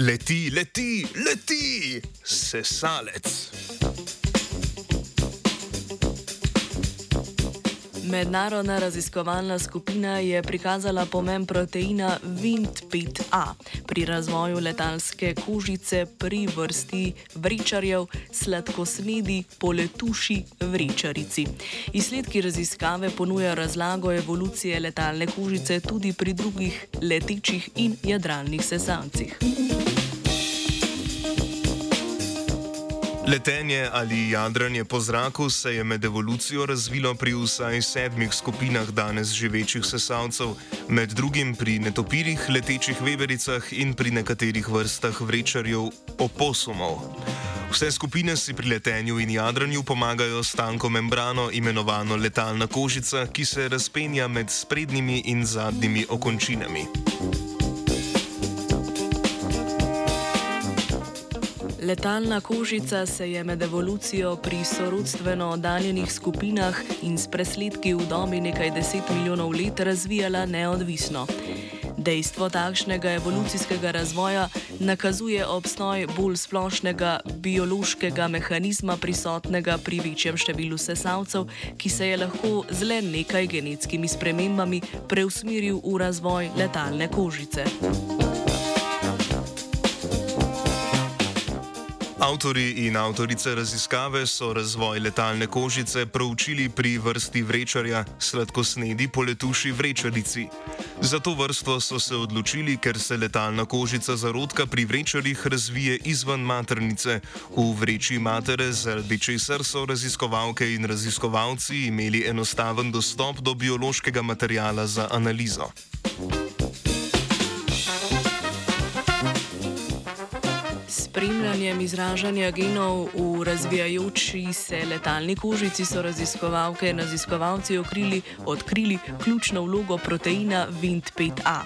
Leti, leti, leti, sesalec. Mednarodna raziskovalna skupina je prikazala pomen proteina Vint5A pri razvoju letalske kožice pri vrsti vrečarjev sladkosnedi poletuši vrečarici. Izsledki raziskave ponujajo razlago evolucije letalne kožice tudi pri drugih letečih in jadralnih sesalcih. Letenje ali jadranje po zraku se je med evolucijo razvilo pri vsaj sedmih skupinah danes živečih sesalcev, med drugim pri netopirjih, letečih vebericah in pri nekaterih vrstah vrečarjev oposumov. Vse skupine si pri letenju in jadranju pomagajo s tanko membrano, imenovano letalna kožica, ki se razpenja med sprednjimi in zadnjimi okončinami. Letalna kožica se je med evolucijo pri sorodstveno oddaljenih skupinah in s presledki v dobi nekaj deset milijonov let razvijala neodvisno. Dejstvo takšnega evolucijskega razvoja nakazuje obstoj bolj splošnega biološkega mehanizma prisotnega pri večjem številu sesalcev, ki se je lahko z le nekaj genetskimi spremembami preusmeril v razvoj letalne kožice. Avtori in avtorice raziskave so razvoj letalne kožice proučili pri vrsti vrečarja sladkosnedi poletuši vrečarici. Za to vrsto so se odločili, ker se letalna kožica zarodka pri vrečarjih razvije izven maternice, v vreči matere, zaradi česar so raziskovalke in raziskovalci imeli enostaven dostop do biološkega materijala za analizo. Spremljanjem izražanja genov v razvijajoči se letalni kožici so raziskovalke in raziskovalci okrili, odkrili ključno vlogo proteina Vint5A.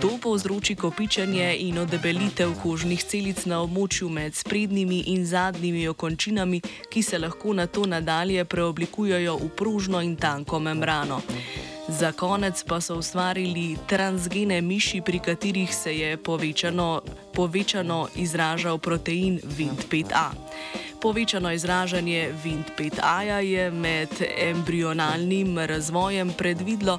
To povzroči kopičenje in odebelitev kožnih celic na območju med sprednjimi in zadnjimi okončinami, ki se lahko na to nadalje preoblikujejo v pružno in tanko membrano. Za konec pa so ustvarili transgene miši, pri katerih se je povečano, povečano izražal protein Vint5A. Povečano izražanje Vint5A je med embrionalnim razvojem predvidlo,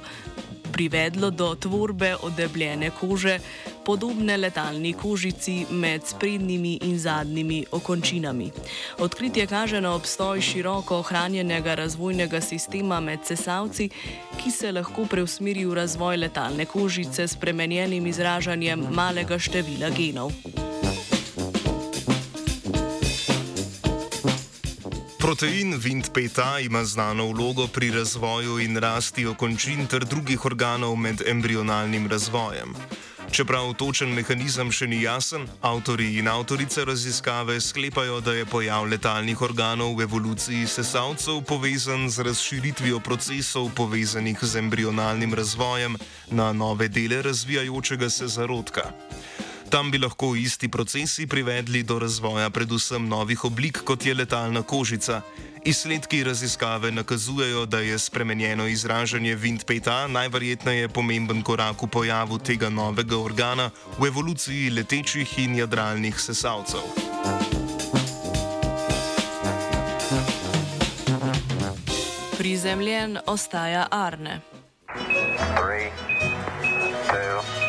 privedlo do tvorbe odebljene kože, podobne letalni kožici med sprednjimi in zadnjimi okončinami. Odkritje kaže na obstoj široko ohranjenega razvojnega sistema med sesalci, ki se lahko preusmeri v razvoj letalne kožice s spremenjenim izražanjem malega števila genov. Protein Vint5A ima znano vlogo pri razvoju in rasti okončin ter drugih organov med embrionalnim razvojem. Čeprav točen mehanizem še ni jasen, avtori in avtorice raziskave sklepajo, da je pojav letalnih organov v evoluciji sesalcev povezan z razširitvijo procesov povezanih z embrionalnim razvojem na nove dele razvijajočega se zarodka. Tam bi lahko isti procesi privedli do razvoja predvsem novih oblik, kot je letalna kožica. Izsledki raziskave nakazujejo, da je spremenjeno izražanje Vint5A najverjetneje pomemben korak v pojavu tega novega organa v evoluciji letečih in jadralnih sesalcev. Prizemljen ostaja Arne. Three, two,